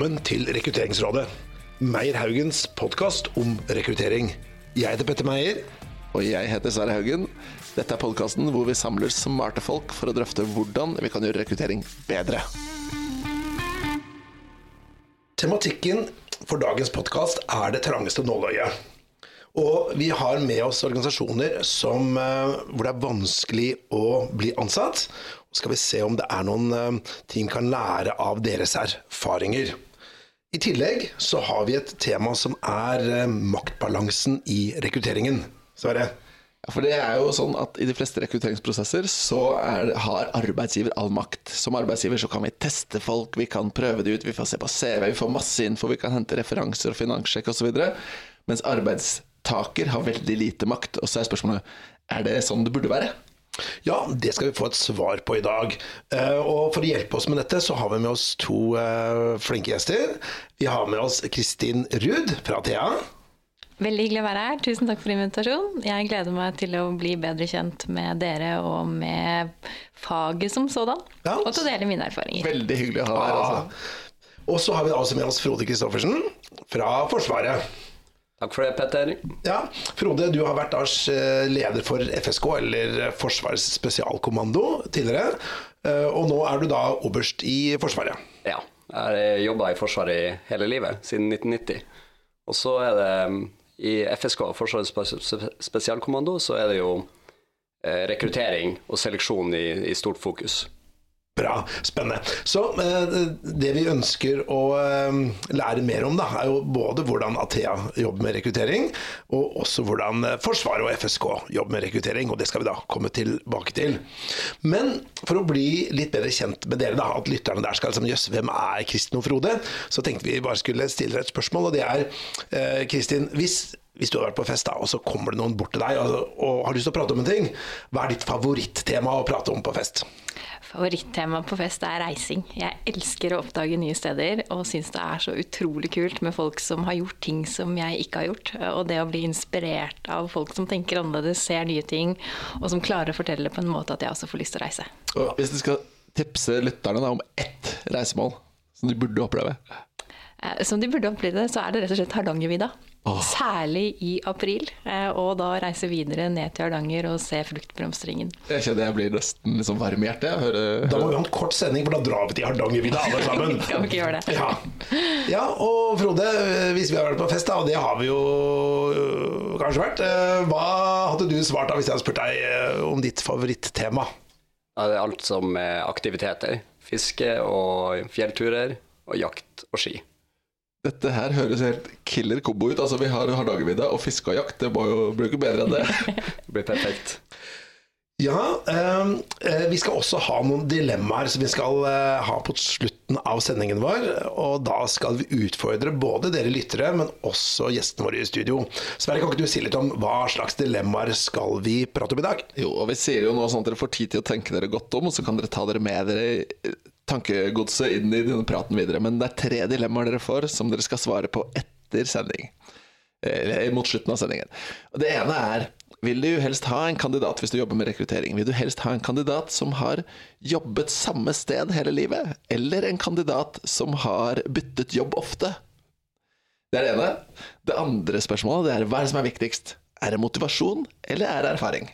velkommen til Rekrutteringsrådet. Meyer Haugens podkast om rekruttering. Jeg heter Petter Meyer. Og jeg heter Sverre Haugen. Dette er podkasten hvor vi samler smarte folk for å drøfte hvordan vi kan gjøre rekruttering bedre. Tematikken for dagens podkast er det trangeste nåløyet. Og vi har med oss organisasjoner som, eh, hvor det er vanskelig å bli ansatt. Så skal vi se om det er noen eh, ting kan lære av deres erfaringer. I tillegg så har vi et tema som er eh, maktbalansen i rekrutteringen. Sverre? Ja, for det er jo sånn at I de fleste rekrutteringsprosesser så er, har arbeidsgiver all makt. Som arbeidsgiver så kan vi teste folk, vi kan prøve det ut, vi får se på CV, vi får masse info, vi kan hente referanser og finanssjekk osv. Mens arbeidstaker har veldig lite makt. Og så er spørsmålet er det sånn det burde være? Ja, det skal vi få et svar på i dag. Eh, og For å hjelpe oss med dette, så har vi med oss to eh, flinke gjester. Vi har med oss Kristin Ruud fra Thea. Veldig hyggelig å være her. Tusen takk for invitasjonen. Jeg gleder meg til å bli bedre kjent med dere og med faget som sådan. Ja. Og til å dele mine erfaringer. Veldig hyggelig å ha deg her. Altså. Og så har vi også med oss Frode Christoffersen fra Forsvaret. Takk for det, Petter. Ja, Frode, du har vært eh, leder for FSK, eller Forsvarets spesialkommando, tidligere. Eh, og nå er du da oberst i Forsvaret. Ja, jeg har jobba i Forsvaret hele livet, siden 1990. Og så er det i FSK, Forsvarets spesialkommando, så er det jo eh, rekruttering og seleksjon i, i stort fokus. Bra, spennende. Så eh, det vi ønsker å eh, lære mer om, da, er jo både hvordan Athea jobber med rekruttering, og også hvordan Forsvaret og FSK jobber med rekruttering. og Det skal vi da komme tilbake til. Men for å bli litt bedre kjent med dere, da, at lytterne der skal liksom, jøss, hvem er Kristin og Frode? Så tenkte vi bare skulle stille dere et spørsmål, og det er Kristin, hvis hvis du har vært på fest, da, og så kommer det noen bort til deg og, og har lyst til å prate om en ting, hva er ditt favorittema å prate om på fest? Favorittema på fest er reising. Jeg elsker å oppdage nye steder og syns det er så utrolig kult med folk som har gjort ting som jeg ikke har gjort. Og det å bli inspirert av folk som tenker annerledes, ser nye ting, og som klarer å fortelle det på en måte at jeg også får lyst til å reise. Og hvis du skal tipse lytterne om ett reisemål som de burde oppleve? Eh, som de burde oppleve, så er det rett og slett Hardangervidda. Oh. Særlig i april, eh, og da reise videre ned til Hardanger og se fruktblomstringen. Jeg kjenner jeg blir nesten liksom varm i hjertet. Hører... Da må vi ha en kort sending, for da drar vi til Hardangervidda alle sammen. Skal vi ikke gjøre det? Ja. ja. og Frode, hvis vi har vært på fest, da, og det har vi jo øh, kanskje vært, øh, hva hadde du svart da hvis jeg hadde spurt deg øh, om ditt favorittema? Ja, det er alt som er aktiviteter. Fiske og fjellturer og jakt og ski. Dette her høres helt killer kombo ut. Altså, vi har Hardangervidda og fiske og jakt. Det må jo bli bedre enn det. det blir perfekt. Ja, ehm, eh, vi skal også ha noen dilemmaer som vi skal eh, ha på slutten av sendingen vår. Og da skal vi utfordre både dere lyttere, men også gjestene våre i studio. Sverre, kan ikke du si litt om hva slags dilemmaer skal vi prate om i dag? Jo, og vi sier jo nå sånn at dere får tid til å tenke dere godt om, og så kan dere ta dere med dere tankegodset inn i denne praten videre. Men det er tre dilemmaer dere får, som dere skal svare på etter sending. Eller mot slutten av sendingen. Det ene er vil du helst ha en kandidat hvis du jobber med rekruttering? Vil du helst ha en kandidat som har jobbet samme sted hele livet? Eller en kandidat som har byttet jobb ofte? Det er det ene. Det andre spørsmålet det er hva er det som er viktigst? Er det motivasjon, eller er det erfaring?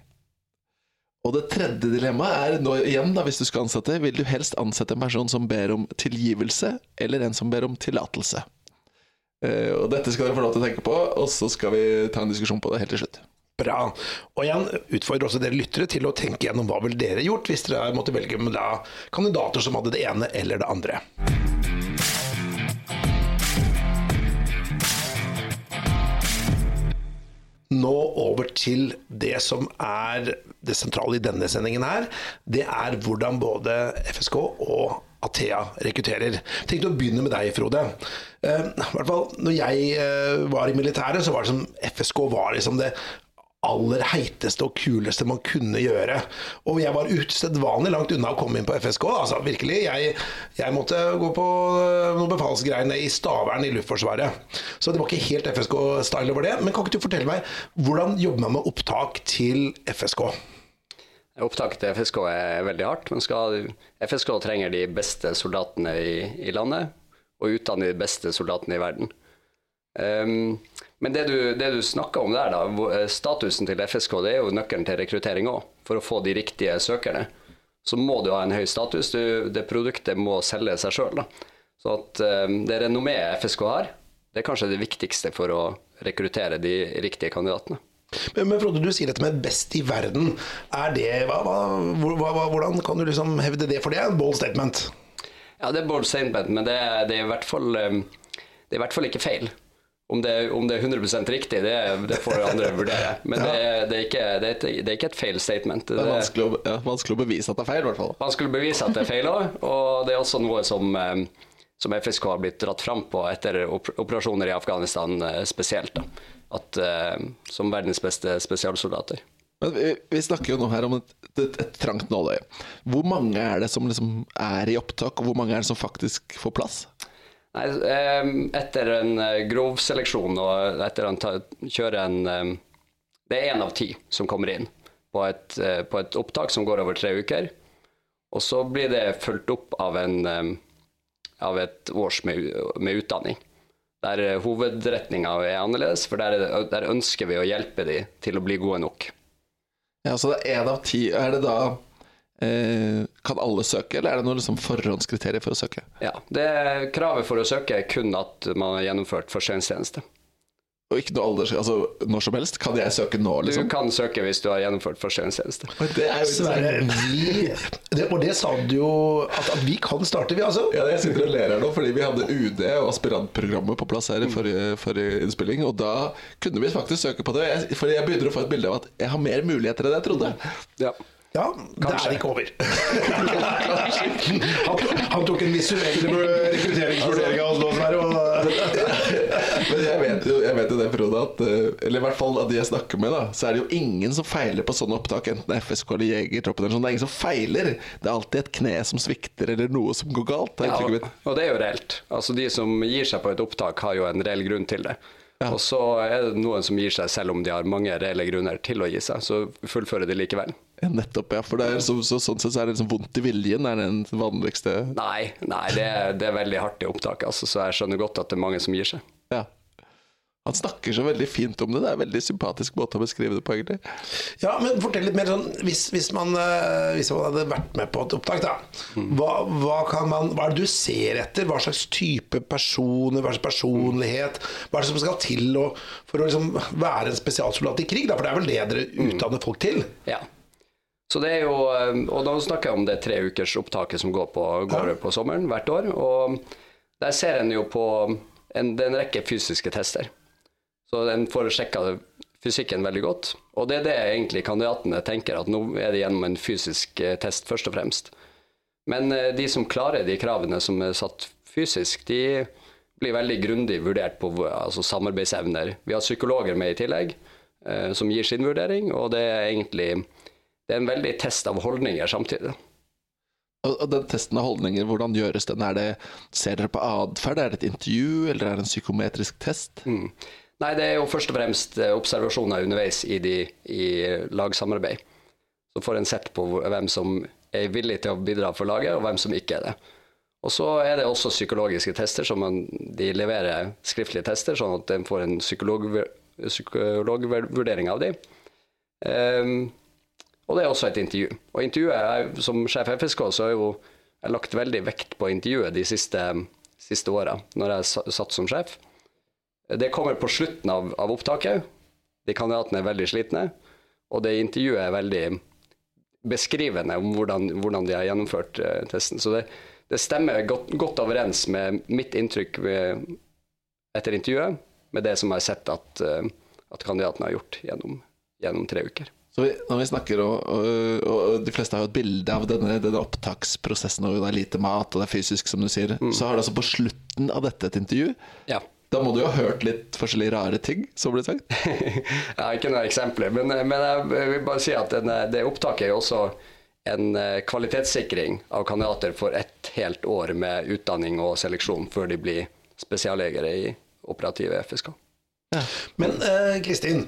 Og det tredje dilemmaet er nå igjen, da, hvis du skal ansette, vil du helst ansette en person som ber om tilgivelse, eller en som ber om tillatelse? Uh, og dette skal dere få lov til å tenke på, og så skal vi ta en diskusjon på det helt til slutt. Bra. Og igjen utfordrer også dere lyttere til å tenke gjennom hva ville dere gjort hvis dere måtte velge da kandidater som hadde det ene eller det andre. Nå over til det som er det sentrale i denne sendingen her. Det er hvordan både FSK og Athea rekrutterer. Tenkte å begynne med deg, Frode. Uh, i hvert fall når jeg uh, var i militæret, så var det som FSK var liksom det aller heiteste og kuleste man kunne gjøre. Og jeg var usedvanlig langt unna å komme inn på FSK. Altså, virkelig. Jeg, jeg måtte gå på noen befalsgreiene i Stavern i Luftforsvaret. Så det var ikke helt FSK-style over det. Men kan ikke du fortelle meg, hvordan jobber man med opptak til FSK? Opptak til FSK er veldig hardt. Skal, FSK trenger de beste soldatene i, i landet. og utdanne de beste soldatene i verden. Um, men det du, det du snakker om der, da, eh, statusen til FSK, det er jo nøkkelen til rekruttering òg. For å få de riktige søkerne, så må du ha en høy status. Du, det produktet må selge seg sjøl. Så at um, det renommeet FSK har, det er kanskje det viktigste for å rekruttere de riktige kandidatene. Men, men Frode, du sier dette med best i verden. Er det, hva, hva, hvordan kan du liksom hevde det? For det er en bold statement. Ja, det er bold statement, men det, det, er, i hvert fall, det er i hvert fall ikke feil. Om det, om det, er 100 riktig, det, det, får andre vurdere. Men det, det, er ikke, det, er ikke, et feil statement. Det er vanskelig å, ja, vanskelig å, bevise at det er feil, i hvert fall. Vanskelig å bevise at det er feil òg, og det er også noe som, som, FSK har blitt dratt fram på etter operasjoner i Afghanistan eh, spesielt. Da. At, eh, som verdens beste spesialsoldater. Men vi, vi, snakker jo nå her om et, et, et trangt nåløye. Hvor mange er det som liksom er i opptak, og hvor mange er det som faktisk får plass? Nei, etter en grov seleksjon og etter han kjører en Det er én av ti som kommer inn på et, eh, på et, opptak som går over tre uker. Og så blir det fulgt opp av, en, av et års med, med utdanning. Der eh, hovedretninga er annerledes, for der, der, ønsker vi å hjelpe de til å bli gode nok. Ja, Så det er én av ti. Er det da Eh, kan alle søke, eller er det noen liksom forhåndskriterier for å søke? Ja, det er Kravet for å søke er kun at man har gjennomført førstegangstjeneste. Og ikke noe alder, altså når som helst? Kan jeg søke nå, liksom? Du kan søke hvis du har gjennomført førstegangstjeneste. Sverre, vi det, Og det sa du jo at, at, vi kan starte, vi altså. Ja, jeg sitter og ler her nå, fordi vi hadde UD og aspirantprogrammet på plass her i forrige, forrige, innspilling, og da kunne vi faktisk søke på det. Jeg, fordi jeg begynner å få et bilde av at jeg har mer muligheter enn jeg trodde. Ja ja, Kanskje. det er ikke over. han, han, tok en visuell rekrutteringsvurdering av oss nå. Men jeg vet, jo, jeg vet jo det, Frode, at eh, Eller i hvert fall av de jeg snakker med, da så er det jo ingen som feiler på sånne opptak, enten FSK eller Jegertroppen. Sånn. Det er ingen som feiler. Det er alltid et kne som svikter, eller noe som går galt. Ja, og, og det er jo reelt. Altså De som gir seg på et opptak, har jo en reell grunn til det. Ja. Og så er det noen som gir seg selv om de har mange reelle grunner til å gi seg. Så fullfører de likevel. Nettopp, ja. For er, så, så, sånn sett så er det liksom vondt i viljen er det den vanligste Nei, nei det, er, det er veldig hardt i opptaket, altså, så jeg skjønner godt at det er mange som gir seg. Ja. Han snakker så veldig fint om det. Det er en veldig sympatisk måte å beskrive det på, egentlig. Ja, men fortell litt mer sånn Hvis, hvis, man, eh, hvis man, hadde vært med på et opptak, da. Hva, hva, man, hva, er det du ser etter? Hva slags type personer, hva slags personlighet? Hva er det som skal til å, for å liksom være en spesialsoldat i krig? Da? For det er vel det dere utdanner folk til? Ja. Så det er jo, eh, og Da snakker jeg om det tre ukers opptaket som går på, går på sommeren hvert år. og Der ser en jo på en, det er en rekke fysiske tester. Så den får sjekka fysikken veldig godt. Og det er det egentlig kandidatene tenker, at nå er det gjennom en fysisk eh, test, først og fremst. Men eh, de som klarer de kravene som er satt fysisk, de blir veldig grundig vurdert på altså samarbeidsevner. Vi har psykologer med i tillegg, eh, som gir sin vurdering, og det er egentlig det er en veldig test av holdninger samtidig. Og den testen av holdninger, hvordan gjøres den? Er det, ser dere på atferd, er det et intervju, eller er det en psykometrisk test? Mm. Nei, det er jo først og fremst eh, observasjoner underveis i, de, i lagsamarbeid. Så får en sett på hvem som er villig til å bidra for laget, og hvem som ikke er det. Og så er det også psykologiske tester, som man, de leverer skriftlige tester, sånn at en får en psykolog, psykologvurdering av dem. Um, og det er også et intervju. Og intervjuet er, Som sjef FSK så har jeg jo jeg lagt veldig vekt på intervjuet de siste, siste åra, når jeg satt som sjef. Det kommer på slutten av, av opptaket. De kandidatene er veldig slitne. Og det intervjuet er veldig beskrivende om hvordan, hvordan de har gjennomført uh, testen. Så det, det stemmer godt, godt, overens med mitt inntrykk ved, etter intervjuet, med det som jeg har sett at, uh, at kandidatene har gjort gjennom, gjennom tre uker. Så vi, når vi snakker, og, og, og, de fleste har jo et bilde av denne, denne opptaksprosessen, og det er lite mat, og det er fysisk, som du sier, mm. så har du altså på slutten av dette et intervju. Ja. Da må du jo ha hørt litt forskjellige rare ting som ble sagt? ja, ikke noen eksempler, men, men, jeg vil bare si at den, det opptaket er jo også en eh, kvalitetssikring av kandidater for ett helt år med utdanning og seleksjon før de blir spesiallegere i operative FSK. Ja. Men eh, Kristin,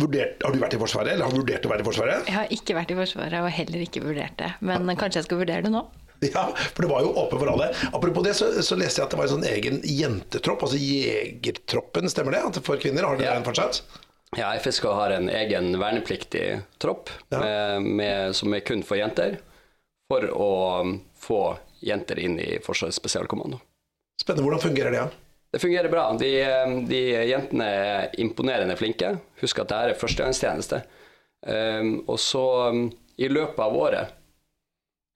vurdert, har du vært i Forsvaret, eller har du vurdert å være i Forsvaret? Jeg har ikke vært i Forsvaret, og heller ikke vurdert det. Men kanskje jeg skal vurdere det nå? Ja, for det var jo åpen for alle. Apropos det, så, så leste jeg at det var en sånn egen jentetropp, altså Jegertroppen, stemmer det? At for kvinner, har dere Ja. den fortsatt? Ja, FSK har en egen vernepliktig tropp Ja. med, med, som er kun for jenter, for å få jenter inn i Forsvarets spesialkommando. Spennende. Hvordan fungerer det? Ja? Det fungerer bra. De, um, de jentene er imponerende flinke. Husk at det her er førstegangstjeneste. Um, og så, um, i løpet av året,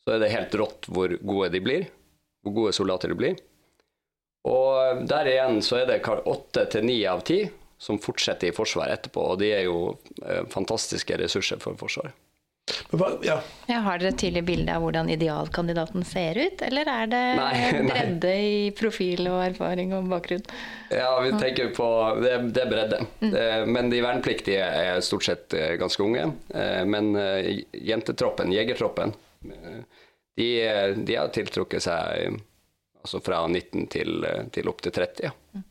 så er det helt rått hvor gode de blir. Hvor gode soldater de blir. Og der igjen så er det åtte til ni av ti som fortsetter i Forsvaret etterpå, og de er jo eh, fantastiske ressurser for Forsvaret. Hva, ja. Ja, har dere et tydelig bilde av hvordan idealkandidaten ser ut, eller er det Nei, nei. bredde i profil og erfaring og bakgrunn? Ja, vi tenker på Det, det er bredde. Mm. men de vernepliktige er stort sett eh, ganske unge. Eh, Men eh, jentetroppen, jegertroppen, de, de har tiltrukket seg altså fra 19 til, til opp til 30. Ja.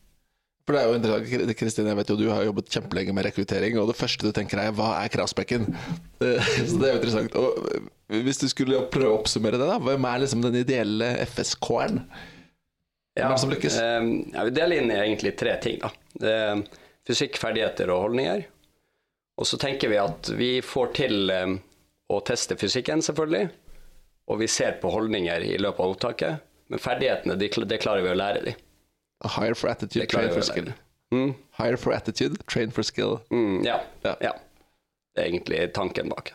For det er jo interessant, Kristin, jeg vet jo du har jobbet kjempelenge med rekruttering, og det første du tenker er hva er kravspekken? Eh, Så det er jo interessant. Og eh, hvis du skulle prøve å oppsummere det, da, hvem er liksom den ideelle? Hvem er som lykkes? eh, ja, vi deler inn i egentlig tre ting. Da. Er fysikk, ferdigheter og holdninger. Og så tenker vi at vi får til eh, å teste fysikken, selvfølgelig. Og vi ser på holdninger i løpet av opptaket. Men ferdighetene, det klarer vi å lære de. Hire for attitude, train for skill. Mm, Hire for attitude, train for skill. mm, ja, Ja. ja. Det er egentlig tanken bak.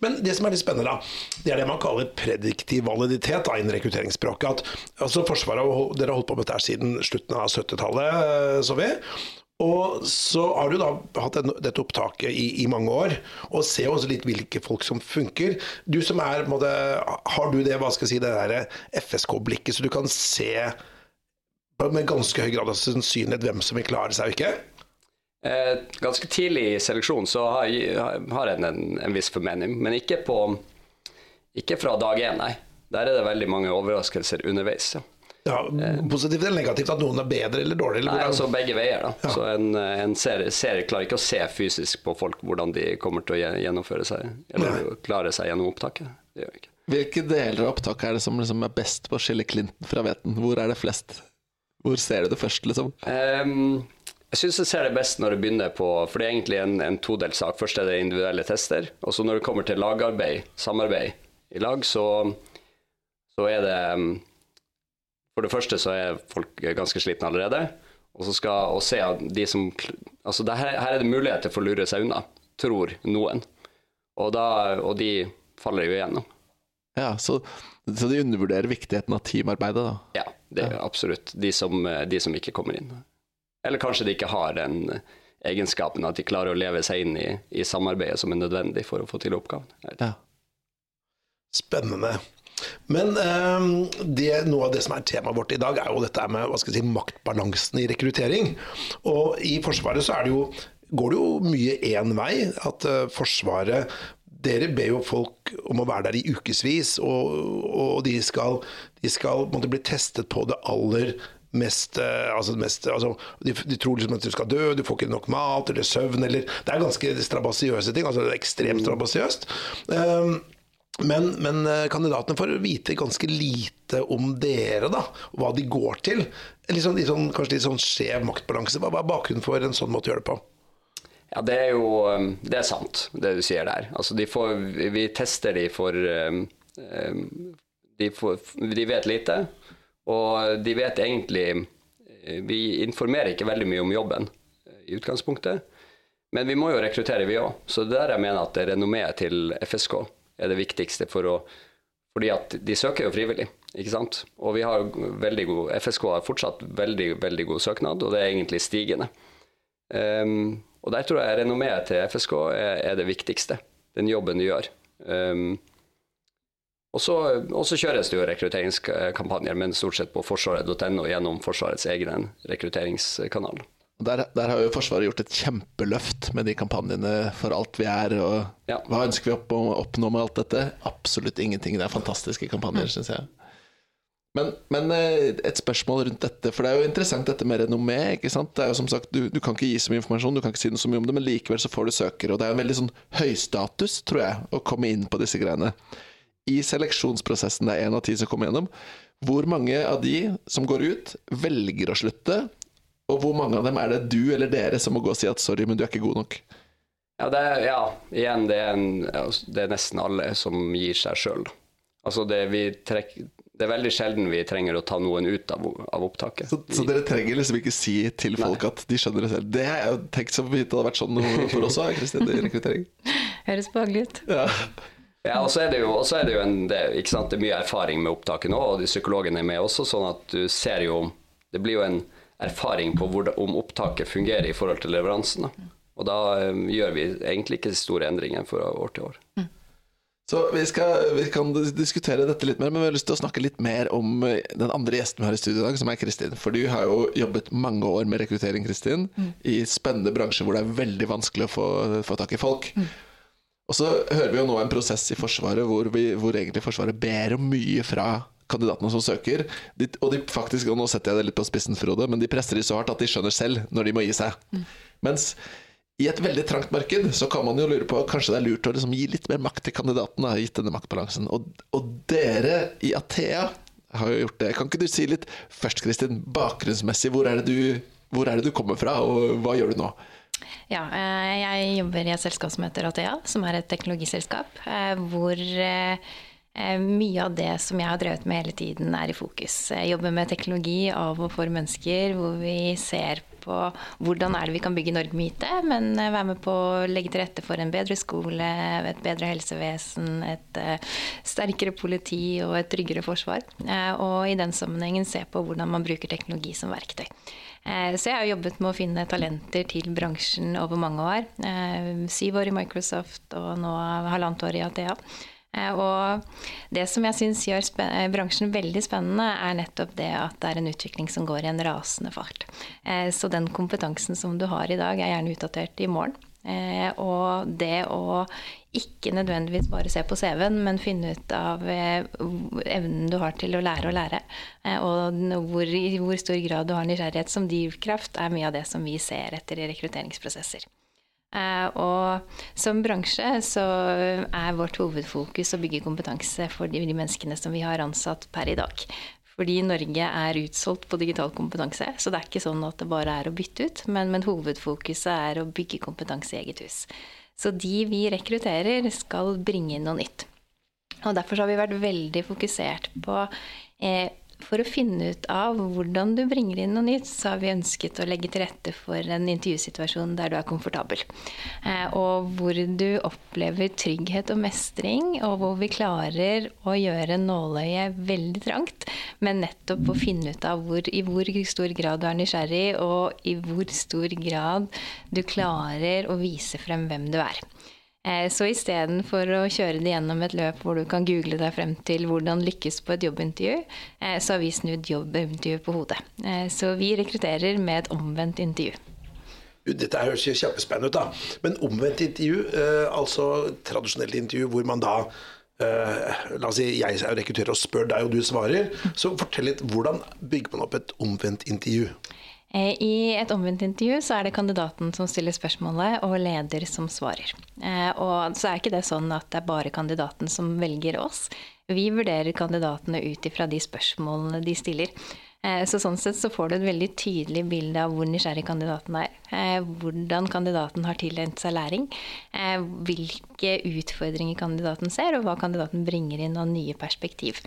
Men det som er litt spennende, da, det er det man kaller prediktiv validitet da, innen rekrutteringsspråket. At altså Forsvaret har dere har holdt på med dette siden slutten av 70-tallet, eh, så vi. Og så har du da hatt den, dette opptaket i, i mange år, og ser også litt hvilke folk som funker. Du som er, måtte, Har du det hva skal jeg si, det FSK-blikket, så du kan se med ganske høy grad av sannsynlighet hvem som vil klare seg og ikke? Eh, ganske tidlig i seleksjonen så har, har jeg en, en viss formening, men ikke, på, ikke fra dag én, nei. Der er det veldig mange overraskelser underveis. Ja. Ja, Positivt eller negativt? At noen er bedre eller dårlig? Eller Nei, hvordan? altså begge veier, da. Så en, en ser, ser, klarer ikke å se fysisk på folk hvordan de kommer til å gjennomføre seg, eller klare seg gjennom opptaket. Det gjør ikke. Hvilke deler av opptaket er det som liksom er best på å skille Clinton fra Veten? Hvor er det flest? Hvor ser du det først, liksom? Um, jeg syns jeg ser det best når det begynner på For det er egentlig en, en todelt sak. Først er det individuelle tester. Og så når det kommer til lagarbeid, samarbeid i lag, så, så er det ehm, For det første så er folk ganske slitne allerede. Og så skal og se at de som Altså det her, her er det muligheter for å lure seg unna, tror noen. Og, da, og de faller jo igjennom. Ja, så, så de undervurderer viktigheten av teamarbeidet, da. Ja, det er absolutt. De som, de som ikke kommer inn. Eller kanskje de ikke har den egenskapen at de klarer å leve seg inn i, i samarbeidet som er nødvendig for å få til oppgaven. Ja. Spennende. Men um, det, noe av det som er temaet vårt i dag, er jo dette med hva skal jeg si, maktbalansen i rekruttering. Og i Forsvaret så er det jo, går det jo mye én vei. At eh, Forsvaret dere ber jo folk om å være der i ukevis, og, og de skal, de skal måtte bli testet på det aller mest, altså det mest altså, de, de tror liksom at du skal dø, du får ikke nok mat eller søvn eller Det er ganske strabasiøse ting. altså det er Ekstremt strabasiøst. Um, men, men eh, kandidatene får vite ganske lite om dere, da, hva de går til. Litt sånn, litt sånn, kanskje litt sånn skjev maktbalanse. Hva er bakgrunnen for en sånn måte å gjøre det på? Ja, det er jo um, Det er sant, det du sier der. Altså, de får, vi tester de for um, um, de, får, de vet lite, og de vet egentlig eh, Vi informerer ikke veldig mye om jobben eh, i utgangspunktet, men vi må jo rekruttere, vi òg. Så det er der jeg mener at renommeet til FSK er det viktigste for å fordi at de søker jo frivillig, ikke sant. Og vi har veldig god FSK har fortsatt veldig, veldig god søknad, og det er egentlig stigende. Um, og der tror jeg renommeet til FSK er, er det viktigste. Den jobben du gjør. Um, og så kjøres det jo rekrutteringskampanjer, men stort sett på forsvaret.no gjennom Forsvarets egen rekrutteringskanal. Der, der har jo Forsvaret gjort et kjempeløft med de kampanjene for alt vi er, og Ja. hva ønsker vi å opp, oppnå med alt dette? Absolutt ingenting. Det er fantastiske kampanjer, syns jeg. Men, men eh, et spørsmål rundt dette, for det er jo interessant dette med renommé. ikke sant? Det er jo som sagt, du, du kan ikke gi så mye informasjon, du kan ikke si noe så mye om det, men likevel så får du søkere. Og det er en veldig sånn høystatus, tror jeg, å komme inn på disse greiene. i seleksjonsprosessen, det er én av ti som kommer gjennom, hvor mange av de som går ut, velger å slutte? Og hvor mange av dem er det du eller dere som må gå og si at 'sorry, men du er ikke god nok'? Ja, det, ja igjen, det er, en, altså, det er nesten alle som gir seg sjøl. Altså, det, vi trekk, det er veldig sjelden vi trenger å ta noen ut av, av opptaket. Så, så dere trenger liksom ikke si til folk at de skjønner det selv. Det har jeg jo tenkt så vidt det hadde vært sånn for oss òg, Kristin, i rekruttering. Høres behagelig ut. Ja. Ja, og så er det jo, er det jo en, det, ikke sant? det er mye erfaring med opptaket nå, og de psykologene er med også, sånn at du ser jo Det blir jo en erfaring på hvor, om opptaket fungerer i forhold til leveransen. Da. Og da um, gjør vi egentlig ikke store endringer fra år til år. Så vi, skal, vi kan diskutere dette litt mer, men vi har lyst til å snakke litt mer om eh, den andre gjesten vi har i studio i dag, som er Kristin. For du har jo jobbet mange år med rekruttering, Kristin, i spennende bransjer hvor det er veldig vanskelig å få, få tak i folk. Og så hører vi jo nå en prosess i Forsvaret hvor, vi, hvor egentlig Forsvaret ber om mye fra kandidatene som søker. De, og de faktisk, og nå setter jeg det litt på spissen, Frode, men de presser de så hardt at de skjønner selv når de må gi seg. Mens i et veldig trangt marked så kan man jo lure på kanskje det er lurt å liksom gi litt mer makt til kandidaten, da, gitt denne maktbalansen. Og, og dere i Athea har jo gjort det. Kan ikke du si litt først, Kristin, bakgrunnsmessig, hvor er du, hvor er det du kommer fra, og hva gjør du nå? Ja, eh, jeg jobber i et selskap som heter Athea, som er et teknologiselskap. eh, Hvor eh, mye av det som jeg har drevet med hele tiden, er i fokus. Jeg jobber med teknologi av og for mennesker, hvor vi ser på hvordan er det vi kan bygge Norge med IT, men eh, være med på å legge til rette for en bedre skole, et bedre helsevesen, et eh, sterkere politi og et tryggere forsvar. Eh, Og i den sammenhengen se på hvordan man bruker teknologi som verktøy. Så jeg har jobbet med å finne talenter til bransjen over mange år. Syv år i Microsoft og nå halvannet år i Athea. Eh, Og det som jeg syns gjør eh, bransjen veldig spennende, er nettopp det at det er en utvikling som går i en rasende fart. Eh, Så den kompetansen som du har i dag, er gjerne utdatert i morgen. Og det å ikke nødvendigvis bare se på CV-en, men finne ut av evnen du har til å lære å lære, og hvor, i hvor stor grad du har nysgjerrighet som drivkraft, er mye av det som vi ser etter i rekrutteringsprosesser. Eh, og som bransje så er vårt hovedfokus å bygge kompetanse for de, menneskene som vi har ansatt per i dag. Fordi Norge er utsolgt på digital kompetanse, så det er ikke sånn at det bare er å bytte ut, men, men hovedfokuset er å bygge kompetanse i eget hus. Så de vi rekrutterer, skal bringe inn noe nytt. Og derfor har vi vært veldig fokusert på eh, For å finne ut av hvordan du bringer inn noe nytt, så har vi ønsket å legge til rette for en intervjusituasjon der du er komfortabel. Eh, og hvor du opplever trygghet og mestring, og hvor vi klarer å gjøre nåløyet veldig trangt, men nettopp å finne ut av hvor, i hvor stor grad du er nysgjerrig, og i hvor stor grad du klarer å vise frem hvem du er. Eh, Så istedenfor å kjøre det gjennom et løp hvor du kan google deg frem til hvordan lykkes på et jobbintervju, eh, så har vi snudd jobbintervju på hodet. Eh, Så vi rekrutterer med et omvendt intervju. Dette høres jo kjempespennende ut, da. Men omvendt intervju, altså tradisjonelt intervju hvor man da La oss si jeg er rekrutterer og spør deg, og du svarer. Så fortell litt, hvordan bygger man opp et omvendt intervju? Eh, I et omvendt intervju så er det kandidaten som stiller spørsmålet, og leder som svarer. Eh, Og så er ikke det sånn at det er bare kandidaten som velger oss. Vi vurderer kandidatene ut ifra de spørsmålene de stiller. Eh, Så sånn sett så får du et veldig tydelig bilde av hvor nysgjerrig kandidaten er. Hvordan kandidaten har tilegnet seg læring. Hvilke utfordringer kandidaten ser, og hva kandidaten bringer inn av nye perspektiv.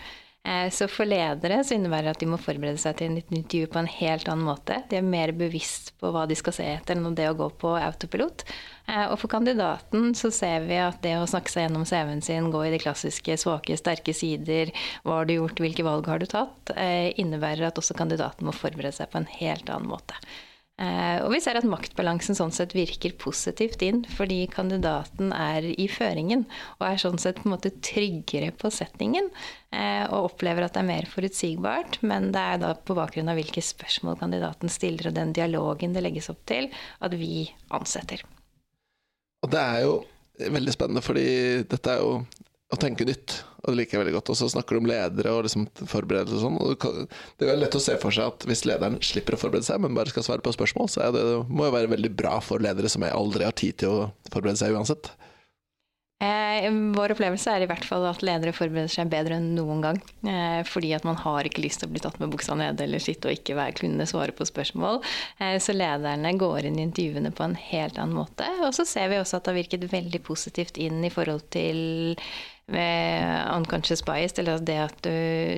Eh, Så for ledere så innebærer det at de må forberede seg til et intervju på en helt annen måte. De er mer bevisst på hva de skal se etter enn det å gå på autopilot. Eh, Og for kandidaten så ser vi at det å snakke seg gjennom CV-en sin, gå i de klassiske svake, sterke sider, hva har du gjort, hvilke valg har du tatt, eh, innebærer at også kandidaten må forberede seg på en helt annen måte. Eh, Og vi ser at maktbalansen sånn sett virker positivt inn, fordi kandidaten er i føringen og er sånn sett på en måte tryggere på settingen. eh, Og opplever at det er mer forutsigbart, men det er da på bakgrunn av hvilke spørsmål kandidaten stiller og den dialogen det legges opp til, at vi ansetter. Og det er jo veldig spennende, fordi dette er jo å tenke nytt, og det liker jeg veldig godt. Og så snakker du om ledere og liksom forberedelse og sånn. og det Det er lett å se for seg at hvis lederen slipper å forberede seg, men bare skal svare på spørsmål, så det, det må jo være veldig bra for ledere som aldri har tid til å forberede seg uansett. Eh, vår opplevelse er i hvert fall at ledere forbereder seg bedre enn noen gang. Eh, fordi at man har ikke lyst til å bli tatt med buksa nede eller sitte og ikke være, kunne svare på spørsmål. Eh, så lederne går inn i intervjuene på en helt annen måte. Og så ser vi også at det har virket veldig positivt inn i forhold til med unconscious bias, eller det at du,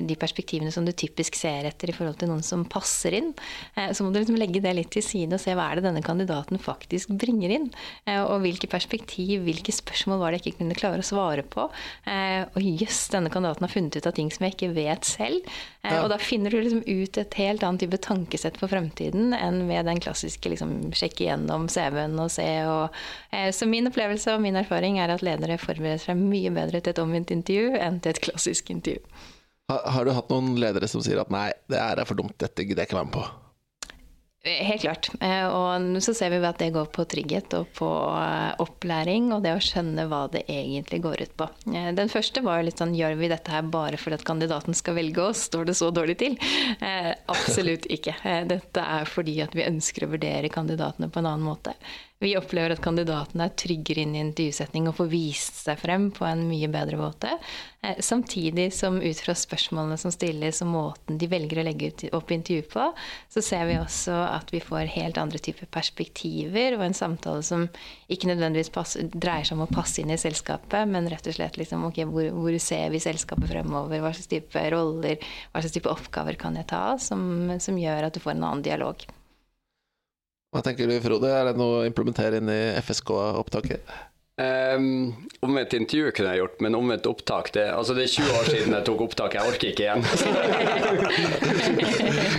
de perspektivene som du typisk ser etter i forhold til noen som passer inn, eh, så må du liksom legge det litt til side og se hva er det denne kandidaten faktisk bringer inn. Eh, og hvilke perspektiv, hvilke spørsmål var det jeg ikke kunne klare å svare på. Eh, og jøss, yes, denne kandidaten har funnet ut av ting som jeg ikke vet selv. Og da finner du liksom ut et helt annet type tankesett for fremtiden enn ved den klassiske liksom, sjekke gjennom CV-en og se og Så min opplevelse og min erfaring er at ledere forbereder seg mye bedre til et omvendt intervju enn til et klassisk intervju. Har, har, du hatt noen ledere som sier at nei, det er for dumt, dette gidder jeg ikke være med på? Helt klart. Eh, og så ser vi at det går på trygghet og på eh, opplæring og det å skjønne hva det egentlig går ut på. Eh, den første var litt sånn gjør vi dette her bare fordi at kandidaten skal velge oss, står det så dårlig til? Absolutt ikke. Dette er fordi at vi ønsker å vurdere kandidatene på en annen måte. Vi opplever at kandidatene er tryggere inn i intervjusetning og får vist seg frem på en mye bedre måte. Eh, samtidig som ut fra spørsmålene som stilles og måten de velger å legge opp intervju på, så ser vi også at vi får helt andre typer perspektiver og en samtale som ikke nødvendigvis passer, dreier seg om å passe inn i selskapet, men rett og slett liksom, ok, hvor, hvor, ser vi selskapet fremover, hva slags type roller, hva slags type oppgaver kan jeg ta, som, som gjør at du får en annen dialog. Hva tenker du, Frode? Er det noe å implementere inn i FSK-opptaket? Um, omvendt intervju kunne jeg gjort, men omvendt opptak det, altså det er 20 år siden jeg tok opptak. Jeg orker ikke igjen.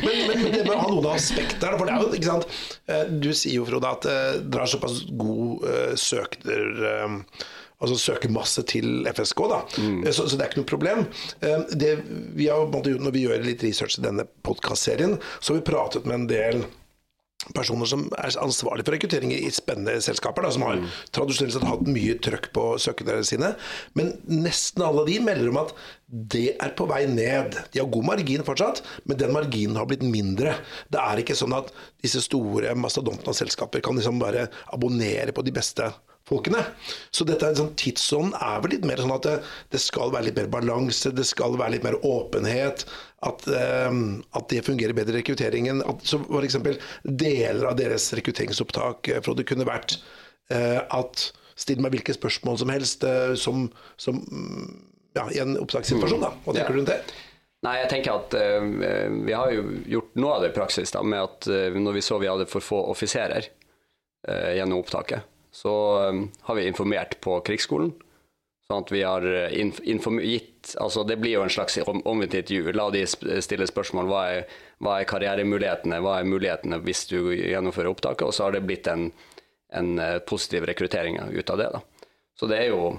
men, men, det bør ha noen aspekter. For det er jo, ikke sant? Eh, du sier jo, Frode, at uh, dere har såpass god uh, søker... Uh, altså søkermasse til FSK. da, mm. så, så, det er ikke noe problem. Det, vi har, når vi gjør litt research i denne podkastserien, så har vi pratet med en del personer som er ansvarlig for rekruttering i spennende selskaper, da, som har tradisjonelt sett hatt mye trøkk på søkerne sine. Men nesten alle de melder om at det er på vei ned. De har god margin fortsatt, men den marginen har blitt mindre. Det er ikke sånn at disse store mastodontene av selskaper kan liksom bare abonnere på de beste folkene. Så dette er en sånn tidsånd er vel litt mer sånn at det, det, skal være litt mer balanse, det skal være litt mer åpenhet. At, um, at det fungerer bedre i rekrutteringen. At, så F.eks. deler av deres rekrutteringsopptak eh, for det kunne vært uh, at Still meg hvilke spørsmål som helst uh, som, som ja, i en opptakssituasjon. Da. Hva tenker ja. du rundt det? Nei, jeg tenker at uh, Vi har jo gjort noe av det i praksis da, med at når vi så vi hadde for få offiserer gjennom opptaket, så har vi informert på krigsskolen Sånn at vi har eh, gitt altså Det blir jo en slags omvendt intervju. La de stille spørsmål hva er, hva er karrieremulighetene, hva er mulighetene hvis du gjennomfører opptaket, og så har det blitt en, en eh, positiv rekruttering ut av det. Da. Så det er jo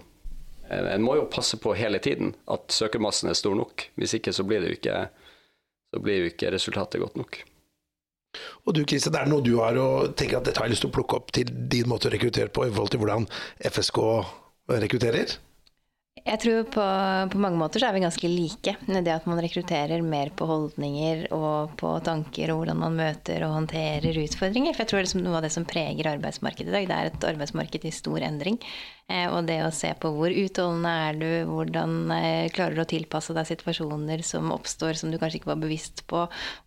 eh, En må jo passe på hele tiden at søkermassen er stor nok. Hvis ikke så blir det jo ikke, så blir jo ikke resultatet godt nok. Og du Kristian, er det noe du har og tenker at dette har jeg lyst til å plukke opp til din måte å rekruttere på, i forhold til hvordan FSK rekrutterer? Jeg tror på, på, mange måter så er vi ganske like. Det at man rekrutterer mer på holdninger og på tanker og hvordan man møter og håndterer utfordringer. For jeg tror liksom noe av det som preger arbeidsmarkedet i dag. Det er et arbeidsmarked i stor endring. Eh, og det å se på hvor utholdende er du, hvordan eh, klarer du å tilpasse deg situasjoner som oppstår som du kanskje ikke var bevisst på,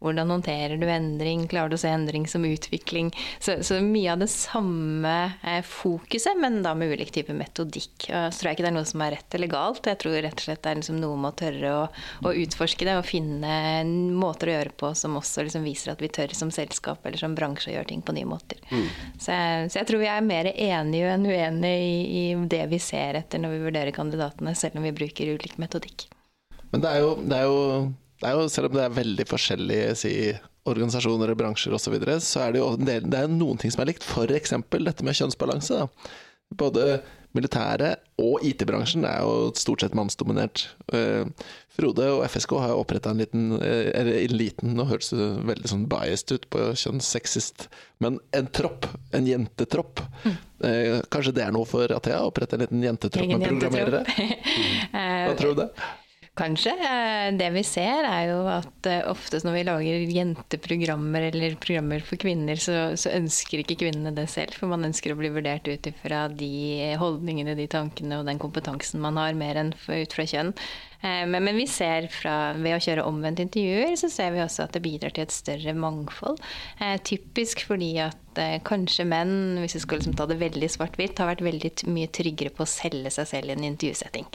hvordan håndterer du endring, klarer du å se endring som utvikling. Så, så mye av det samme eh, fokuset, men da med ulik type metodikk. Så tror jeg ikke det er noe som er rett eller galt, jeg tror rett og slett det er liksom noe med å tørre å, å, utforske det og finne måter å gjøre på som også liksom viser at vi tør som selskap eller som bransje å gjøre ting på nye måter. Mm. Så, jeg, så, jeg, tror vi er mer enige enn uenige i, i det vi ser etter når vi vurderer kandidatene, selv om vi bruker ulik metodikk. Men det er jo, det er jo, det er jo selv om det er veldig forskjellige si, organisasjoner og bransjer osv., så, videre, så er det jo det er noen ting som er likt. F.eks. dette med kjønnsbalanse. Da. Både militæret og IT-bransjen er jo stort sett mannsdominert. Uh, Frode og FSK har jo oppretta en liten uh, Eller en liten, nå høres det veldig sånn biased ut på kjønnssexist, men en tropp. En jentetropp. Mm. Uh, kanskje det er noe for Athea? Opprette en liten jentetropp med programmerere? Hva tror du det? Kanskje. Eh, det vi ser, er jo at eh, oftest når vi lager jenteprogrammer eller programmer for kvinner, så, så, ønsker ikke kvinnene det selv. For man ønsker å bli vurdert ut ifra de holdningene, de tankene og den kompetansen man har, mer enn ut fra kjønn. Eh, men, men, vi ser fra, ved å kjøre omvendt intervjuer, så ser vi også at det bidrar til et større mangfold. Eh, typisk fordi at eh, kanskje menn, hvis vi skulle liksom ta det veldig svart-hvitt, har vært veldig mye tryggere på å selge seg selv i en intervjusetting.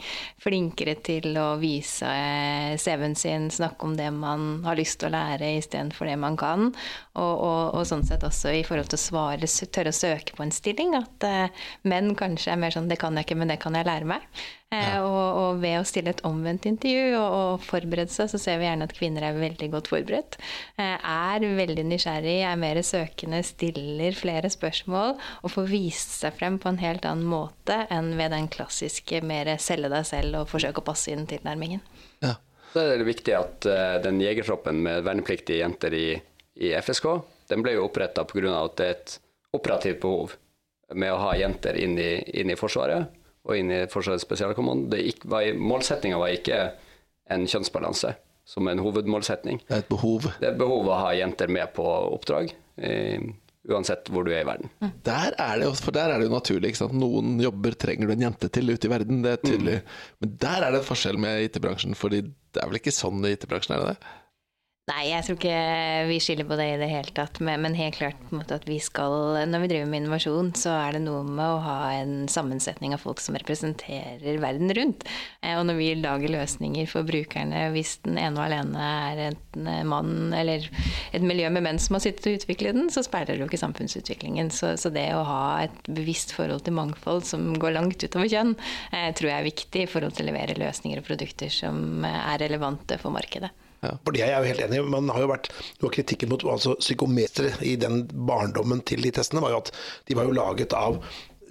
Flinkere til å vise eh, CV-en sin, snakke om det man har lyst til å lære istedenfor det man kan. Og, og, og, sånn sett også i forhold til å svare, tørre å søke på en stilling. At eh, menn kanskje er mer sånn 'det kan jeg ikke, men det kan jeg lære meg'. Eh, ja. Og, og, ved å stille et omvendt intervju og, og, forberede seg, så ser vi gjerne at kvinner er veldig godt forberedt. Eh, er veldig nysgjerrig, er mer søkende, stiller flere spørsmål og får vist seg frem på en helt annen måte enn ved den klassiske mer selge deg selv og forsøke å passe inn tilnærmingen. Ja. Så er det viktig at uh, den jegertroppen med vernepliktige jenter i, i FSK, den ble jo oppretta pga. at det er et operativt behov med å ha jenter inn i, inn i Forsvaret og inn i Forsvarets spesialkommando. Målsettinga var ikke en kjønnsbalanse som en hovedmålsetning. Det er et behov. Det er et behov å ha jenter med på oppdrag. Eh, uansett hvor du er i verden. Mm. Der er det for der er det jo naturlig. Ikke sant? Noen jobber trenger du en jente til ute i verden, det er tydelig. Mm. Men der er det en forskjell med IT-bransjen, fordi det er vel ikke sånn i IT-bransjen, er det det? Nei, jeg tror ikke vi skiller på det i det hele tatt. Men helt klart at vi skal Når vi driver med innovasjon, så er det noe med å ha en sammensetning av folk som representerer verden rundt. Eh, og når vi lager løsninger for brukerne, hvis den ene og alene er en eh, mann eller et miljø med menn som har sittet og utviklet den, så speiler det jo ikke samfunnsutviklingen. Så, så, det å ha et bevisst forhold til mangfold som går langt utover kjønn, eh, tror jeg er viktig i forhold til å levere løsninger og produkter som er relevante for markedet. Ja. For det er jeg jo helt enig i. Man har jo vært, av kritikken mot altså, psykometere i den barndommen til de testene var jo at de var jo laget av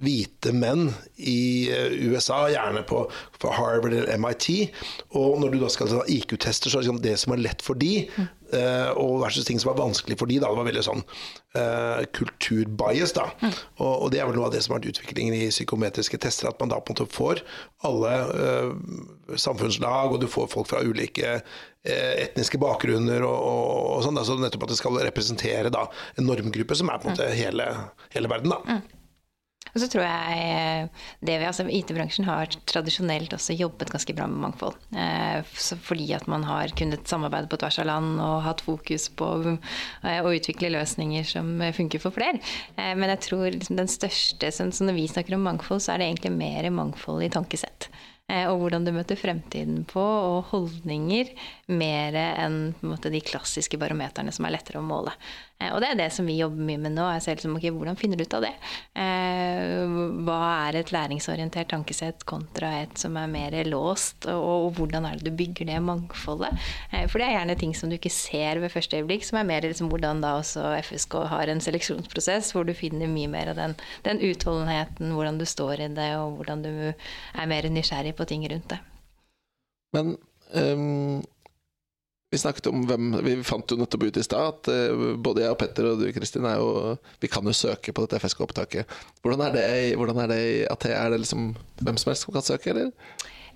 hvite menn i eh, USA, gjerne på, Harvard eller MIT. Og når du da skal ta IQ-tester, så er det, liksom det som er lett for de, og versus ting som var vanskelig for de, da, det var veldig sånn uh, kulturbias. da. Mm. Og, og, det er vel noe av det som har vært utviklingen i psykometriske tester, at man da på en måte får alle uh, samfunnslag, og du får folk fra ulike etniske bakgrunner og, og, og sånn. Altså nettopp at det skal representere da, en normgruppe som er på en måte hele, hele verden. da. Mm. Og så tror jeg eh, det vi, altså IT-bransjen har tradisjonelt også jobbet ganske bra med mangfold. Eh, fordi at man har kunnet samarbeide på tvers av land og hatt fokus på eh, å utvikle løsninger som funker for flere. Men jeg tror liksom den største så Når vi snakker om mangfold, så er det egentlig mer mangfold i tankesett. Eh, og hvordan du møter fremtiden på, og holdninger, mer enn måte, de klassiske barometerne som er lettere å måle. Eh, og det er det som vi jobber mye med nå. Jeg ser liksom, okay, Hvordan finner du ut av det? Eh, hva er et læringsorientert tankesett kontra et som er mer låst? Og hvordan er det du bygger det mangfoldet? For det er gjerne ting som du ikke ser ved første øyeblikk, som er mer liksom, hvordan da også FSK har en seleksjonsprosess hvor du finner mye mer av den, den utholdenheten, hvordan du står i det, og hvordan du er mer nysgjerrig på på ting rundt det. Men um, vi snakket om hvem Vi fant jo nettopp ut i stad at uh, både jeg og Petter og du Kristin er jo Vi kan jo søke på dette FSK-opptaket. Hvordan er det, hvordan er det i AT? Er det liksom hvem som helst som kan søke, eller?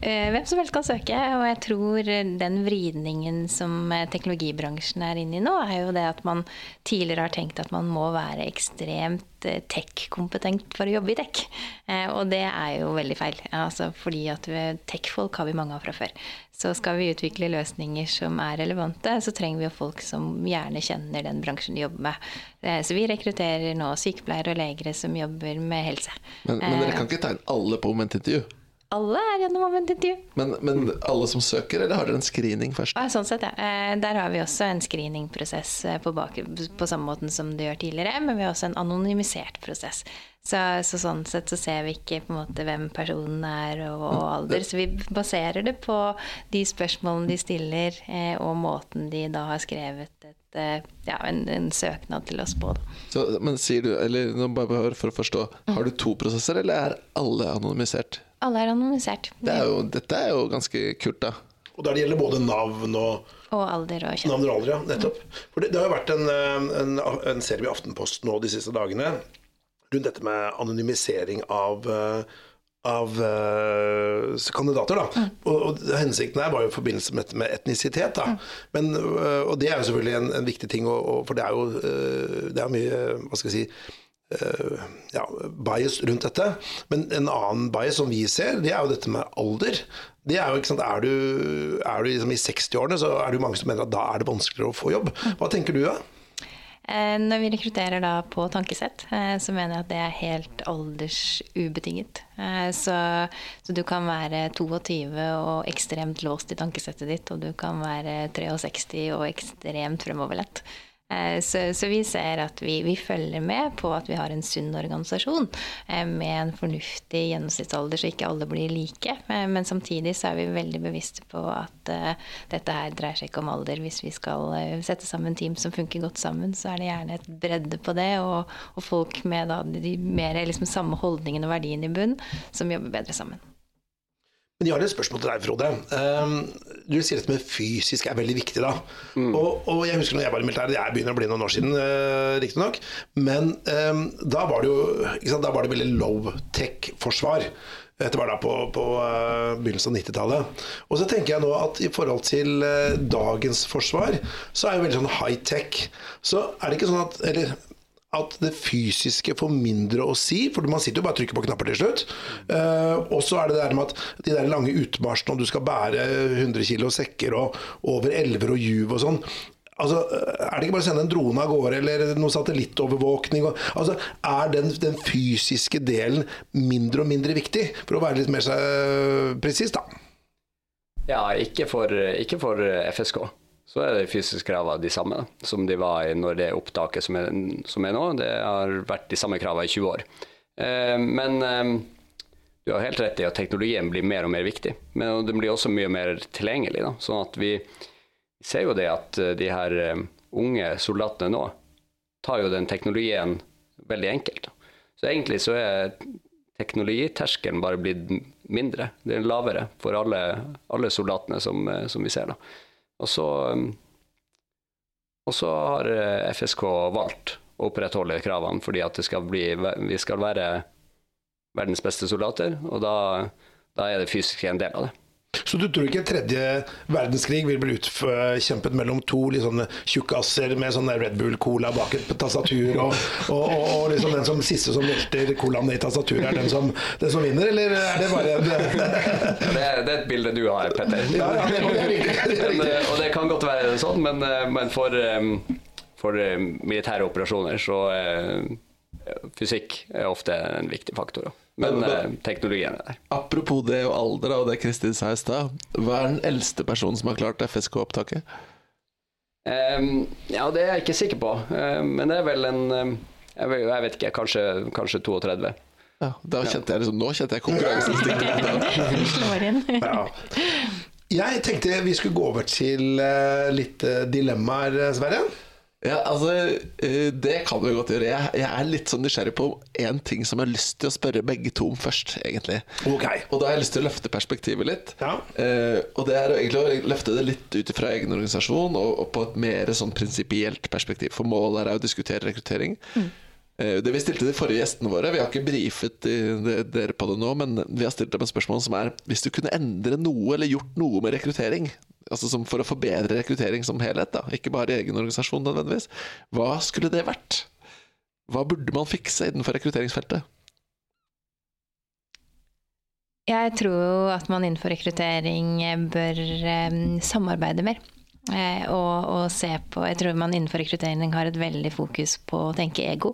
Eh, hvem som helst kan søke, og jeg tror den vridningen som eh, teknologibransjen er inne i nå, er jo det at man tidligere har tenkt at man må være ekstremt eh, tech-kompetent for å jobbe i tech. Og det er jo veldig feil. Altså fordi at tech-folk har vi mange av fra før. Så skal vi utvikle løsninger som er relevante, så trenger vi jo folk som gjerne kjenner den bransjen de jobber med. Så vi rekrutterer nå sykepleiere og legere som jobber med helse. Men, men dere kan ikke tegne alle på momentintervju? Alle er gjennom momentintervju. Men, men alle som søker, eller har dere en screening først? Ah, sånn sett, ja. Eh, der har vi også en screeningprosess eh, på, bak, på samme måten som du gjør tidligere, men vi har også en anonymisert prosess. Så, så, sånn sett så ser vi ikke på en måte hvem personen er og, og mm. alder. Så vi baserer det på de spørsmålene de stiller, eh, og måten de da har skrevet et, ja, en, en, søknad til oss på. Så, men sier du, eller bare for å forstå, har du to prosesser, eller er alle anonymisert? Alle er anonymisert. Det er jo, dette er jo ganske kult, da. Og der det gjelder både navn og Og alder og kjønn. Navn og alder, ja, nettopp. For det, det har jo vært en, en, en serie i Aftenposten nå de siste dagene rundt dette med anonymisering av, av uh, kandidater. da. Mm. Og, og, Hensikten her var jo i forbindelse med, med etnisitet. da. Mm. Men, uh, og det er jo selvfølgelig en, en viktig ting, og, og, for det er jo uh, det er mye hva skal jeg si, ja, bias rundt dette. Men en annen bias som vi ser, det er jo dette med alder. Det er jo, sant, Er du, er du liksom i 60-årene, så er det jo mange som mener at da er det vanskeligere å få jobb. Hva tenker du da? Eh, når vi rekrutterer da på tankesett, eh, så mener jeg at det er helt aldersubetinget. Eh, så, så, du kan være 22 og ekstremt låst i tankesettet ditt, og du kan være 63 og ekstremt fremoverlett. Eh, så, så, vi ser at vi, vi, følger med på at vi har en sunn organisasjon eh, med en fornuftig gjennomsnittsalder, så ikke alle blir like. Eh, men samtidig så er vi veldig bevisste på at dette her dreier seg ikke om alder. Hvis vi skal sette sammen team som funker godt sammen, så er det gjerne et bredde på det, og, og folk med da, de mer liksom, samme holdningene og verdiene i bunn, som jobber bedre sammen. Men jeg har et spørsmål til deg, Frode. Um, du sier dette med fysisk er veldig viktig. da. Mm. Og, og, jeg husker når jeg var i militæret, jeg begynner å bli noen år siden, uh, riktignok. Men um, da var det jo sant, da var det veldig low-tech-forsvar. Dette var da på, på uh, begynnelsen av 90-tallet. Og så tenker jeg nå at i forhold til uh, dagens forsvar, så er det veldig sånn high-tech. Så er det ikke sånn at Eller at det fysiske får mindre å si, for man sitter jo bare og trykker på knapper til slutt. Uh, og så er det det med at de der lange utmarsjene, om du skal bære 100 kg sekker og over elver og juv og sånn. Altså, Er det ikke bare å sende en drone av gårde eller noe satellittovervåkning? Og, altså, Er den, den, fysiske delen mindre og mindre viktig, for å være litt mer presis, da? Ja, ikke for, ikke for FSK så er de fysiske kravene de samme som de var i når det opptaket som er, som er nå. Det har vært de samme kravene i 20 år. Eh, men eh, du har helt rett i at teknologien blir mer og mer viktig. Men den blir også mye mer tilgjengelig. Da. Sånn at vi ser jo det at eh, de her eh, unge soldatene nå tar jo den teknologien veldig enkelt. Så egentlig så er teknologiterskelen bare blitt mindre. Den er lavere for alle, alle soldatene som, eh, som vi ser. da. Og så, um, og så har eh, FSK valgt å opprettholde kravene fordi at skal bli, vi skal være verdens beste soldater, og da, da er det fysisk en del av det. Så du tror ikke tredje verdenskrig vil bli utkjempet mellom to liksom, tjukkaser med sånn Red Bull-cola bak et tastatur, og, og, og, og liksom den som siste som velter colaen i tastaturet, er den som, den som, vinner, eller er det bare det, det, er, det er et bilde du har, Petter. Ja, ja, det, er riktig, men, eh, og det kan godt være sånn, men, eh, men for, eh, for militære operasjoner så fysikk er ofte en viktig faktor. Også. Men, men eh, teknologien er der. Apropos det og alder og det Kristin sa i stad. Hva er den eldste personen som har klart FSK-opptaket? Um, ja, det er jeg ikke sikker på. Um, men det er vel en um, jeg, vet, jeg, vet, ikke, kanskje, kanskje 32. Ja, da kjente jeg liksom, Nå kjente jeg konkurranseinstinktet. ja. Jeg tenkte vi skulle gå over til uh, litt uh, dilemmaer, Sverre. Ja, altså, eh, Det kan vi godt gjøre. Jeg, jeg, er litt sånn nysgjerrig på én ting som jeg har lyst til å spørre begge to om først. egentlig okay. Og da har jeg lyst til å løfte perspektivet litt. Ja. Eh, og det er egentlig å løfte det litt ut fra egen organisasjon og, og, på et mer sånn prinsipielt perspektiv. For målet er å diskutere rekruttering. Mm. Eh, det Vi stilte de forrige gjestene våre, vi har ikke brifet dere på det nå, men vi har stilt dem et spørsmål som er hvis du kunne endre noe eller gjort noe med rekruttering, altså for å forbedre rekruttering som helhet, da, ikke bare i egen organisasjon nødvendigvis, hva skulle det vært? Hva burde man fikse innenfor rekrutteringsfeltet? Jeg tror at man innenfor rekruttering bør um, samarbeide mer. Eh, og, og, se på Jeg tror man innenfor rekruttering har et veldig fokus på å tenke ego,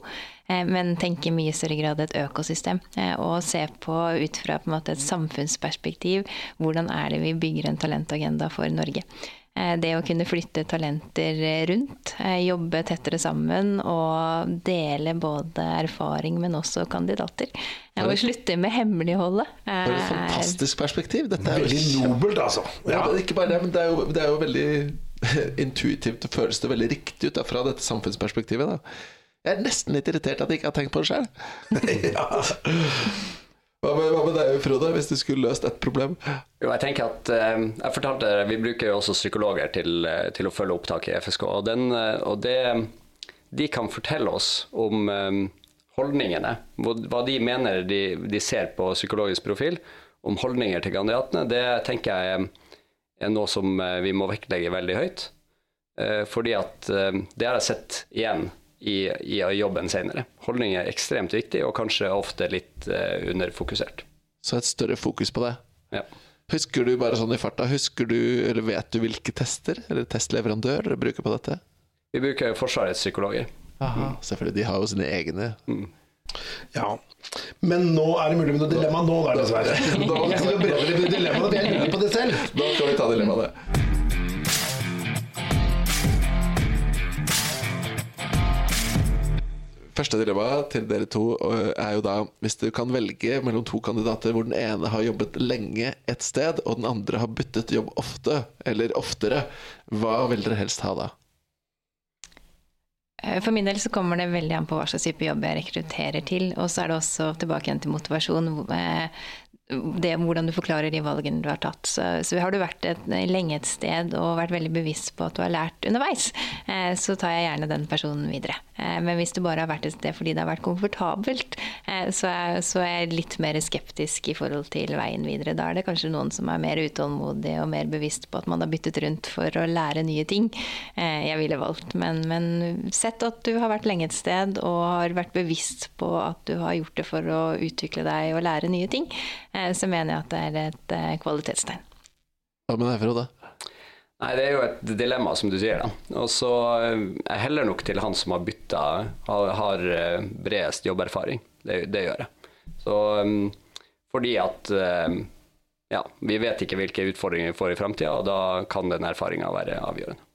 eh, men tenke i mye større grad et økosystem. Eh, og se på ut fra på måte, et samfunnsperspektiv hvordan er det vi bygger en talentagenda for Norge. Det å kunne flytte talenter rundt, jobbe tettere sammen og dele både erfaring, men også kandidater. Og slutte med hemmeligholdet. Det er et fantastisk perspektiv. Dette er veldig nobelt, altså. Ja. ja ikke bare det, men det er jo, det er jo veldig intuitivt føles det veldig riktig ut da, fra dette samfunnsperspektivet. Da. Jeg er nesten litt irritert at jeg ikke har tenkt på det sjøl. ja. Hva med, hva med, deg, Frode, hvis du skulle løst et problem? Jo, jeg tenker at eh, jeg fortalte Vi bruker jo også psykologer til, eh, til å følge opptak i FSK. Og, den, eh, og det, de kan fortelle oss om eh, holdningene, hva de mener de, de, ser på psykologisk profil, om holdninger til kandidatene, det tenker jeg er noe som eh, vi må vektlegge veldig høyt. Eh, fordi at det har jeg sett igjen i, i jobben senere. Holdning er ekstremt viktig, og kanskje ofte litt underfokusert. Så et større fokus på det? Ja. Husker du bare sånn i farta, husker du, eller vet du hvilke tester eller testleverandør dere bruker på dette? Vi bruker Forsvarets psykologer. Aha, selvfølgelig. De har jo sine egne. Mm. Ja. Men nå er det mulig med noe dilemma nå, da, dessverre. Jeg skal bedre med dilemmaet, jeg lurer på det selv. Da skal vi ta dilemmaet. Første dilemma til dere to er jo da hvis du kan velge mellom to kandidater hvor den ene har jobbet lenge et sted, og den andre har byttet jobb ofte, eller oftere, hva vil dere helst ha da? Eh, for min del så kommer det veldig an på hva slags type jobb jeg rekrutterer til. Og så er det også tilbake igjen til motivasjon. Det, hvordan du forklarer de valgene du har tatt. Så, så har du vært et, lenge et sted og vært veldig bevisst på at du har lært underveis, eh, så tar jeg gjerne den personen videre. Eh, men hvis du bare har vært et sted fordi det har vært komfortabelt, eh, så, er, så, er, jeg litt mer skeptisk i forhold til veien videre. Da er det kanskje noen som er mer utålmodig og mer bevisst på at man har byttet rundt for å lære nye ting. Jeg ville valgt, men, men sett at du har vært lenge et sted og har vært bevisst på at du har gjort det for å utvikle deg og lære nye ting så mener jeg at det er et eh, kvalitetstegn. Hva med deg, Frode? Nei, Det er jo et dilemma, som du sier. da. Og så eh, Jeg heller nok til han som har bytta, har, har bredest jobberfaring. Det, det, gjør jeg. Så fordi at ja, vi vet ikke hvilke utfordringer vi får i framtida, og da kan den erfaringa være avgjørende.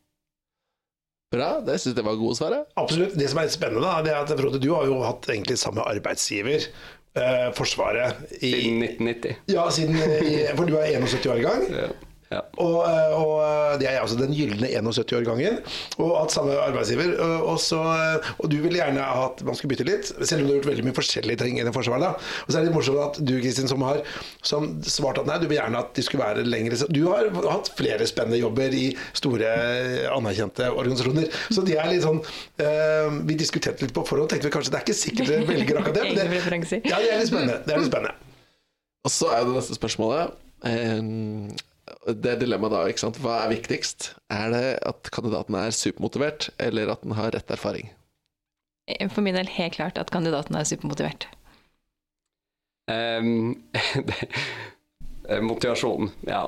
Bra, det syns jeg var gode svar. Absolutt. Det som er spennende, da, det er at Frode, du har jo hatt egentlig samme arbeidsgiver eh, Forsvaret i Siden 1990. Ja, siden, i, for du er 71 år i gang. Ja. Ja. Og, eh, og, eh, det er altså den gylne 71-årgangen. Og at samme arbeidsgiver. Og, og, så, eh, og, du ville gjerne at man skulle bytte litt, selv om du har gjort veldig mye forskjellige ting innen Forsvaret. Og så er det litt morsomt at du, Kristin, som har som svart at nei, du vil gjerne at de skulle være lengre Du har hatt flere spennende jobber i store, anerkjente organisasjoner. Så de er litt sånn uh, Vi diskuterte litt på forhånd, tenkte vi kanskje det er ikke sikkert dere velger akkurat det. Men det, ja, det er litt spennende. Det er litt spennende. Og så er det neste spørsmålet. Det dilemmaet da, ikke sant? hva er viktigst? Er det at kandidaten er supermotivert, eller at den har rett erfaring? For min del helt klart at kandidaten er supermotivert. Um, motivasjonen, ja.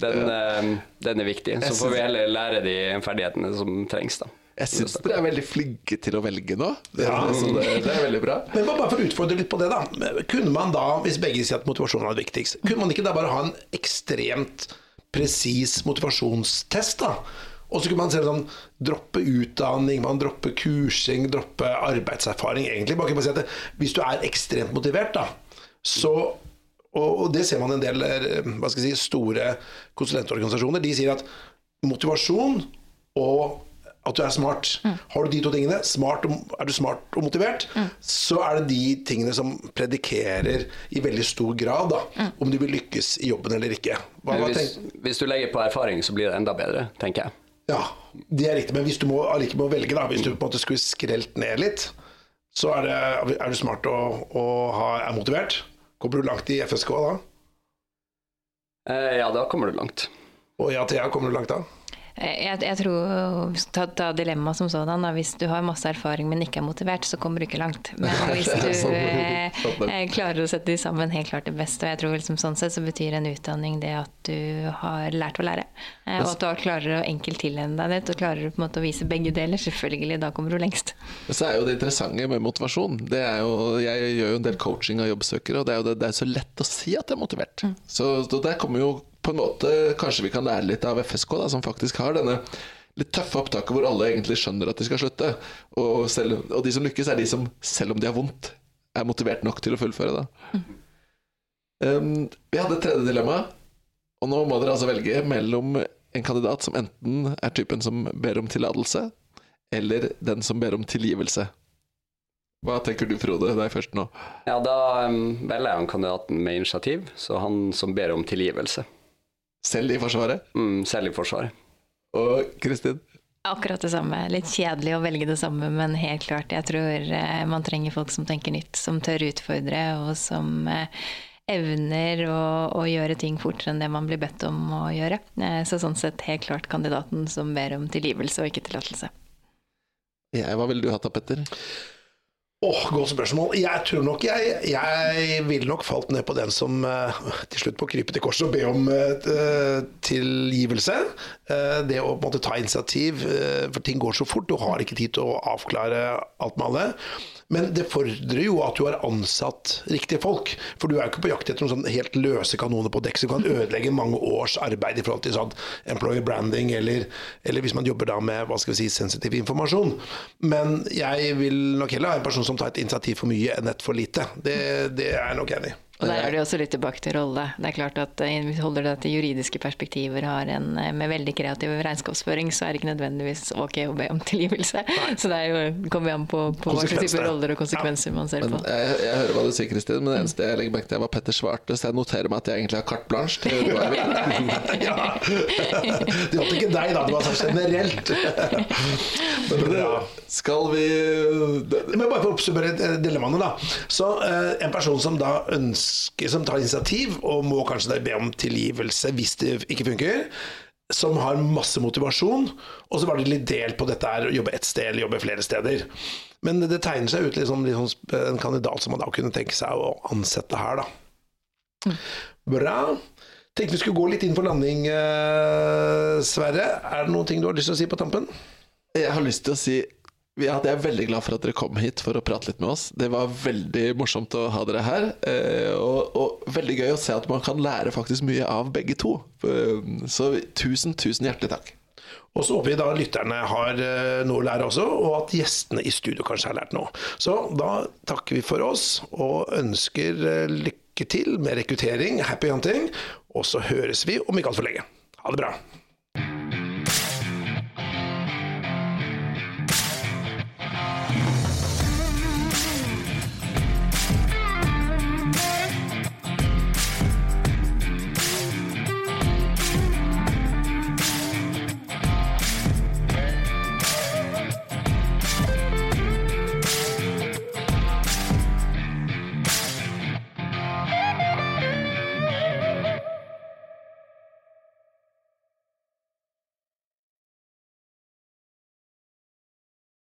Den, um, den er viktig. Så får vi heller lære de ferdighetene som trengs, da. Jeg syns dere er veldig flinke til å velge nå. Det, ja. det, det, er veldig bra. Men bare for å utfordre litt på det, da. Kunne man da, hvis begge sier at motivasjonen er det viktigste, kunne man ikke da bare ha en ekstremt presis motivasjonstest, da? Og så kunne man se sånn, droppe utdanning, man dropper kursing, droppe arbeidserfaring. egentlig. Bare kunne man si at Hvis du er ekstremt motivert, da, så og, det ser man en del eh, hva skal jeg si, store konsulentorganisasjoner. De sier at motivasjon og at du er smart. Mm. Har du de to tingene, smart, er du smart og motivert, mm. så er det de tingene som predikerer i veldig stor grad da, mm. om du vil lykkes i jobben eller ikke. Hva, hva hvis, hvis, du legger på erfaring, så blir det enda bedre, tenker jeg. Ja, det er riktig. Men hvis du må, allike må velge, da, hvis du på en måte skulle skrelt ned litt, så er, det, er du smart og, og ha, er motivert. Kommer du langt i FSK da? Eh, ja, da kommer du langt. Og i ATA kommer du langt da? Jeg, jeg tror Ta, ta dilemmaet som sådan. Hvis du har masse erfaring, men ikke er motivert, så kommer du ikke langt. Men hvis du eh, eh, klarer å sette de sammen, helt klart det beste. Og jeg tror liksom, sånn sett så betyr en utdanning det at du har lært å lære. Eh, og at du klarer å enkelt tilegne deg det. Og klarer på en måte å vise begge deler, selvfølgelig. Da kommer du lengst. Så er jo det interessante med motivasjon. Det er jo, jeg gjør jo en del coaching av jobbsøkere, og det er jo det, det er så lett å si at jeg er motivert. Mm. Så, så der kommer jo på en måte kanskje vi kan lære litt av FSK, da, som faktisk har denne litt tøffe opptaket hvor alle egentlig skjønner at de skal slutte. Og, selv, og, de som lykkes, er de som, selv om de har vondt, er motivert nok til å fullføre. Da. Mm. Um, vi hadde et tredje dilemma, og nå må dere altså velge mellom en kandidat som enten er typen som ber om tillatelse, eller den som ber om tilgivelse. Hva tenker du, Frode? Deg først nå. Ja, Da um, velger jeg kandidaten med initiativ, så han som ber om tilgivelse. Selv i Forsvaret? Mm, selv i Forsvaret. Og Kristin? Akkurat det samme. Litt kjedelig å velge det samme, men helt klart. Jeg tror eh, man trenger folk som tenker nytt, som tør utfordre, og som eh, evner å, å, gjøre ting fortere enn det man blir bedt om å gjøre. Eh, så sånn sett helt klart kandidaten som ber om tilgivelse og ikke tillatelse. Ja, hva ville du hatt da, Petter? Åh, oh, Godt spørsmål. Jeg tror nok jeg, jeg ville nok falt ned på den som uh, til slutt må krype til korset og be om uh, tilgivelse. Uh, det å på en måte ta initiativ, for ting går så fort. Du har ikke tid til å avklare alt med alle. Men det fordrer jo at du har ansatt riktige folk. For du er jo ikke på jakt etter noen sånn helt løse kanoner på dekk som kan ødelegge mange års arbeid i forhold til sånn employer branding, eller, eller hvis man jobber da med hva skal vi si, sensitiv informasjon. Men jeg vil nok heller ha en person som tar et initiativ for mye enn et for lite. Det, det er jeg nok enig i. Og Der er det også litt tilbake til rolle. Det er klart at eh, vi holder det til juridiske perspektiver har en, eh, med veldig kreativ regnskapsføring, så er det ikke nødvendigvis ok å be om tilgivelse. Nei. Så det er jo, kommer an på, på hva slags type roller og konsekvenser ja. man ser men, på. Jeg, jeg, hører hva du sier, Kristin, men det eneste jeg legger merke til, var Petter svarte, så jeg noterer meg at jeg egentlig har carte blanche til hva jeg vil. ja. Det gjaldt ikke deg, da. Det var sånn generelt. men, skal vi Men bare for å oppsummere dilemmaene, da. Så eh, en person som da ønsker som tar initiativ, og må kanskje be om tilgivelse hvis det ikke funker. Som har masse motivasjon. Og så var det litt delt på dette her, å jobbe ett sted eller jobbe flere steder. Men det tegner seg ut liksom, liksom en kandidat som man da kunne tenke seg å ansette her, da. Bra. Tenkte vi skulle gå litt inn for landing, eh, Sverre. Er det noen ting du har lyst til å si på tampen? Jeg har lyst til å si ja, jeg er veldig glad for at dere kom hit for å prate litt med oss. Det var veldig morsomt å ha dere her. Eh, og, og, veldig gøy å se at man kan lære faktisk mye av begge to. Så tusen, tusen hjertelig takk. Og så håper vi da lytterne har eh, noe å lære også, og at gjestene i studio kanskje har lært noe. Så da takker vi for oss og ønsker eh, lykke til med rekruttering, happy hunting, og så høres vi om ikke altfor lenge. Ha det bra.